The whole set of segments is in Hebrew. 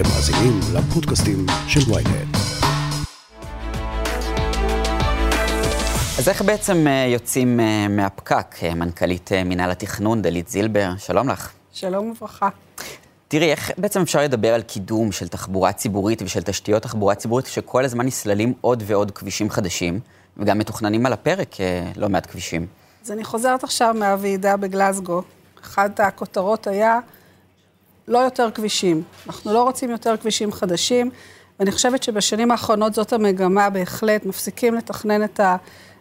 אתם מאזינים לפודקאסטים של ויינט. אז איך בעצם אה, יוצאים אה, מהפקק? אה, מנכ"לית מינהל התכנון, דלית זילבר, שלום לך. שלום וברכה. תראי, איך בעצם אפשר לדבר על קידום של תחבורה ציבורית ושל תשתיות תחבורה ציבורית, כשכל הזמן נסללים עוד ועוד כבישים חדשים, וגם מתוכננים על הפרק לא מעט כבישים? אז אני חוזרת עכשיו מהוועידה בגלזגו. אחת הכותרות היה לא יותר כבישים. אנחנו לא רוצים יותר כבישים חדשים, ואני חושבת שבשנים האחרונות זאת המגמה בהחלט, מפסיקים לתכנן את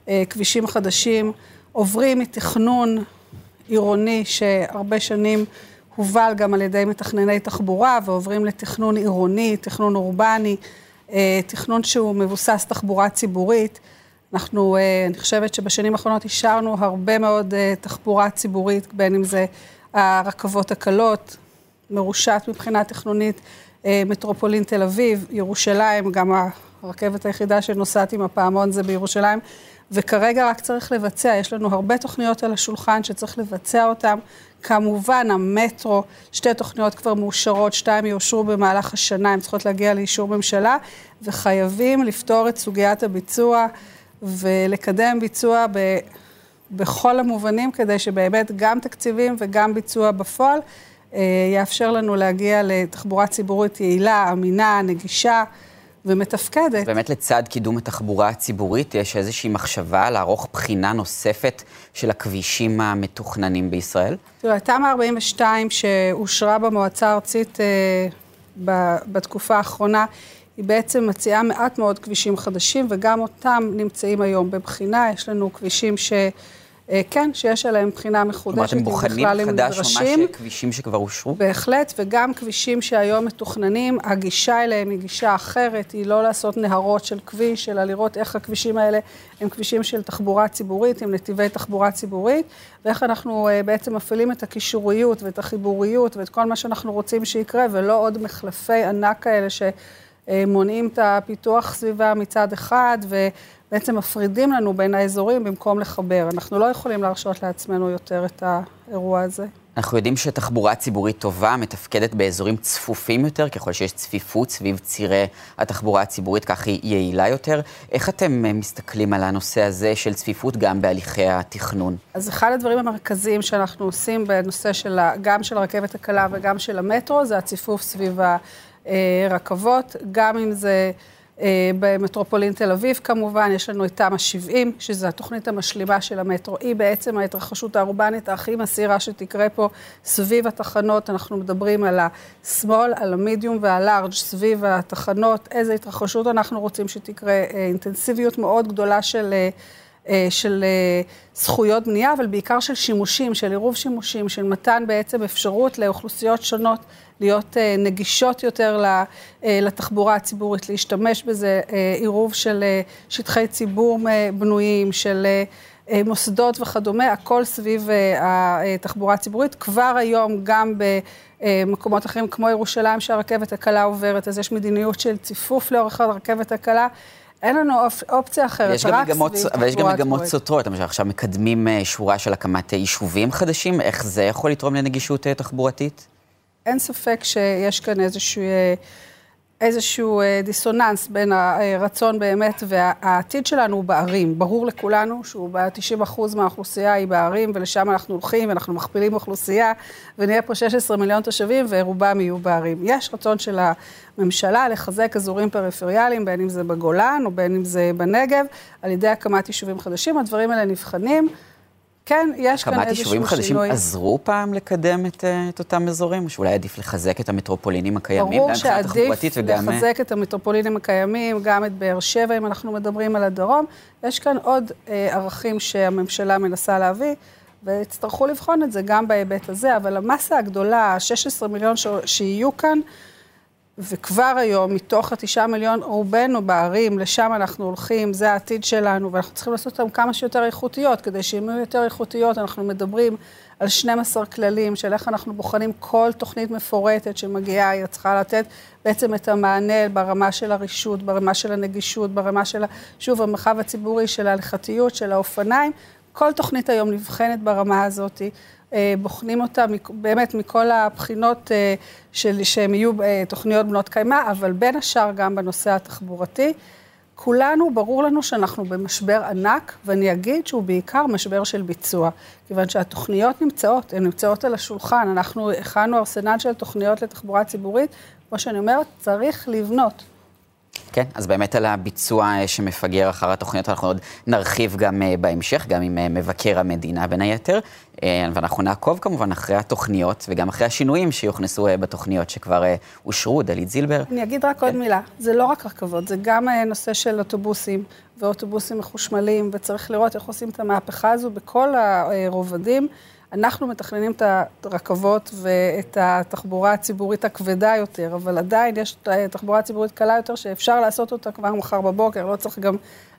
הכבישים החדשים, עוברים מתכנון עירוני שהרבה שנים הובל גם על ידי מתכנני תחבורה, ועוברים לתכנון עירוני, תכנון אורבני, אה, תכנון שהוא מבוסס תחבורה ציבורית. אנחנו, אה, אני חושבת שבשנים האחרונות אישרנו הרבה מאוד אה, תחבורה ציבורית, בין אם זה הרכבות הקלות, מרושת מבחינה תכנונית, אה, מטרופולין תל אביב, ירושלים, גם הרכבת היחידה שנוסעת עם הפעמון זה בירושלים, וכרגע רק צריך לבצע, יש לנו הרבה תוכניות על השולחן שצריך לבצע אותן. כמובן, המטרו, שתי תוכניות כבר מאושרות, שתיים יאושרו במהלך השנה, הן צריכות להגיע לאישור ממשלה, וחייבים לפתור את סוגיית הביצוע ולקדם ביצוע ב... בכל המובנים, כדי שבאמת גם תקציבים וגם ביצוע בפועל יאפשר לנו להגיע לתחבורה ציבורית יעילה, אמינה, נגישה ומתפקדת. באמת לצד קידום התחבורה הציבורית, יש איזושהי מחשבה לערוך בחינה נוספת של הכבישים המתוכננים בישראל? תראה, תמ"א 42 שאושרה במועצה הארצית אה, בתקופה האחרונה, היא בעצם מציעה מעט מאוד כבישים חדשים, וגם אותם נמצאים היום בבחינה. יש לנו כבישים ש... אה, כן, שיש עליהם בחינה מחודשת, אם בכלל הם נדרשים. כלומר, אתם בוחנים מחדש ממש כבישים שכבר אושרו? בהחלט, וגם כבישים שהיום מתוכננים, הגישה אליהם היא גישה אחרת, היא לא לעשות נהרות של כביש, אלא לראות איך הכבישים האלה הם כבישים של תחבורה ציבורית, עם נתיבי תחבורה ציבורית, ואיך אנחנו אה, בעצם מפעילים את הקישוריות ואת החיבוריות ואת כל מה שאנחנו רוצים שיקרה, ולא עוד מחלפי ענק כאלה ש... אה, מונעים את הפיתוח סביבה מצד אחד, ובעצם מפרידים לנו בין האזורים במקום לחבר. אנחנו לא יכולים להרשות לעצמנו יותר את האירוע הזה. אנחנו יודעים שתחבורה ציבורית טובה מתפקדת באזורים צפופים יותר, ככל שיש צפיפות סביב צירי התחבורה הציבורית, כך היא יעילה יותר. איך אתם אה, מסתכלים על הנושא הזה של צפיפות גם בהליכי התכנון? אז אחד הדברים המרכזיים שאנחנו עושים בנושא של, גם של הרכבת הקלה וגם של המטרו, זה הציפוף סביב רכבות, גם אם זה אה, במטרופולין תל אביב כמובן, יש לנו את תמ"א 70, שזו התוכנית המשלימה של המטרו. היא בעצם ההתרחשות האורבנית הכי מסעירה שתקרה פה סביב התחנות. אנחנו מדברים על השמאל, על המידיום והלארג' סביב התחנות, איזה התרחשות אנחנו רוצים שתקרה, אה, אינטנסיביות מאוד גדולה של... של זכויות בנייה, אבל בעיקר של שימושים, של עירוב שימושים, של מתן בעצם אפשרות לאוכלוסיות שונות להיות אה, נגישות יותר אה, לתחבורה הציבורית, להשתמש בזה, אה, עירוב של שטחי ציבור בנויים, של מוסדות וכדומה, הכל סביב התחבורה הציבורית. כבר היום, גם במקומות אחרים, כמו ירושלים, שהרכבת הקלה עוברת, אז יש מדיניות של ציפוף לאורך הרכבת הקלה. אין לנו אופ, אופציה אחרת, רק סביב תחבורה ציבורית. אבל יש גם מגמות סותרות, למשל עכשיו מקדמים שורה של הקמת יישובים חדשים, איך זה יכול לתרום לנגישות תחבורתית? אין ספק שיש כאן איזשהו, אה, איזשהו אה, דיסוננס בין הרצון באמת והעתיד שלנו הוא בערים. ברור לכולנו שהוא ב-90% מהאוכלוסייה היא בערים, ולשם אנחנו הולכים, ואנחנו מכפילים אוכלוסייה, ונהיה פה 16 מיליון תושבים, ורובם יהיו בערים. יש רצון של הממשלה לחזק אזורים פריפריאליים, בין אם זה בגולן או בין אם זה בנגב, על ידי הקמת יישובים חדשים. הדברים האלה נבחנים. כן, יש כאן איזשהו שינוי. הקמת יישובים חדשים עזרו פעם לקדם את, אה, את אותם אזורים, או שאולי עדיף לחזק את המטרופולינים הקיימים? ברור שעדיף וגם... אה, לחזק את המטרופולינים הקיימים, גם את באר שבע, אם אנחנו מדברים על הדרום. יש כאן עוד אה, ערכים שהממשלה מנסה להביא. ויצטרכו לבחון את זה גם בהיבט הזה, אבל המסה הגדולה, ה-16 מיליון ש... שיהיו כאן, וכבר היום, מתוך התשעה מיליון, רובנו בערים, לשם אנחנו הולכים, זה העתיד שלנו, ואנחנו צריכים לעשות אותם כמה שיותר איכותיות, כדי שהן יהיו יותר איכותיות, אנחנו מדברים על 12 כללים של איך אנחנו בוחנים כל תוכנית מפורטת שמגיעה, היא צריכה לתת בעצם את המענה ברמה של הרישות, ברמה של הנגישות, ברמה של, שוב, המרחב הציבורי, של ההלכתיות, של האופניים. כל תוכנית היום נבחנת ברמה הזאת, אה, בוחנים אותה באמת מכל הבחינות אה, של, שהן יהיו תוכניות בנות קיימא, אבל בין השאר גם בנושא התחבורתי. כולנו, ברור לנו שאנחנו במשבר ענק, ואני אגיד שהוא בעיקר משבר של ביצוע. כיוון שהתוכניות נמצאות, הן נמצאות על השולחן. אנחנו הכנו ארסנל של תוכניות לתחבורה ציבורית. כמו שאני אומרת, צריך לבנות. כן, אז באמת על הביצוע אה, שמפגר אחר התוכניות, אנחנו עוד נרחיב גם אה, בהמשך, גם עם אה, מבקר המדינה בין היתר, ואנחנו נעקוב כמובן אחרי התוכניות וגם אחרי השינויים שיוכנסו בתוכניות שכבר אושרו, דלית זילבר. אני אגיד רק כן. עוד מילה, זה לא רק רכבות, זה גם נושא של אוטובוסים ואוטובוסים מחושמלים, וצריך לראות איך עושים את המהפכה הזו בכל הרובדים. אנחנו מתכננים את הרכבות ואת התחבורה הציבורית הכבדה יותר, אבל עדיין יש תחבורה ציבורית קלה יותר שאפשר לעשות אותה כבר מחר בבוקר, לא צריך גם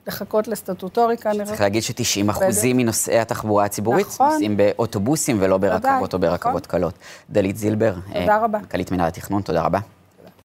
לחכות לסטטוטוריקה. צריך להגיד ש-90 אחוזים מנוסעי התחבורה הציבורית נכון. נוסעים באוטובוסים ולא ברכבות או ברכבות נכון. קלות. דלית זילבר, תודה רבה. מנכ"לית מנהל התכנון, תודה רבה.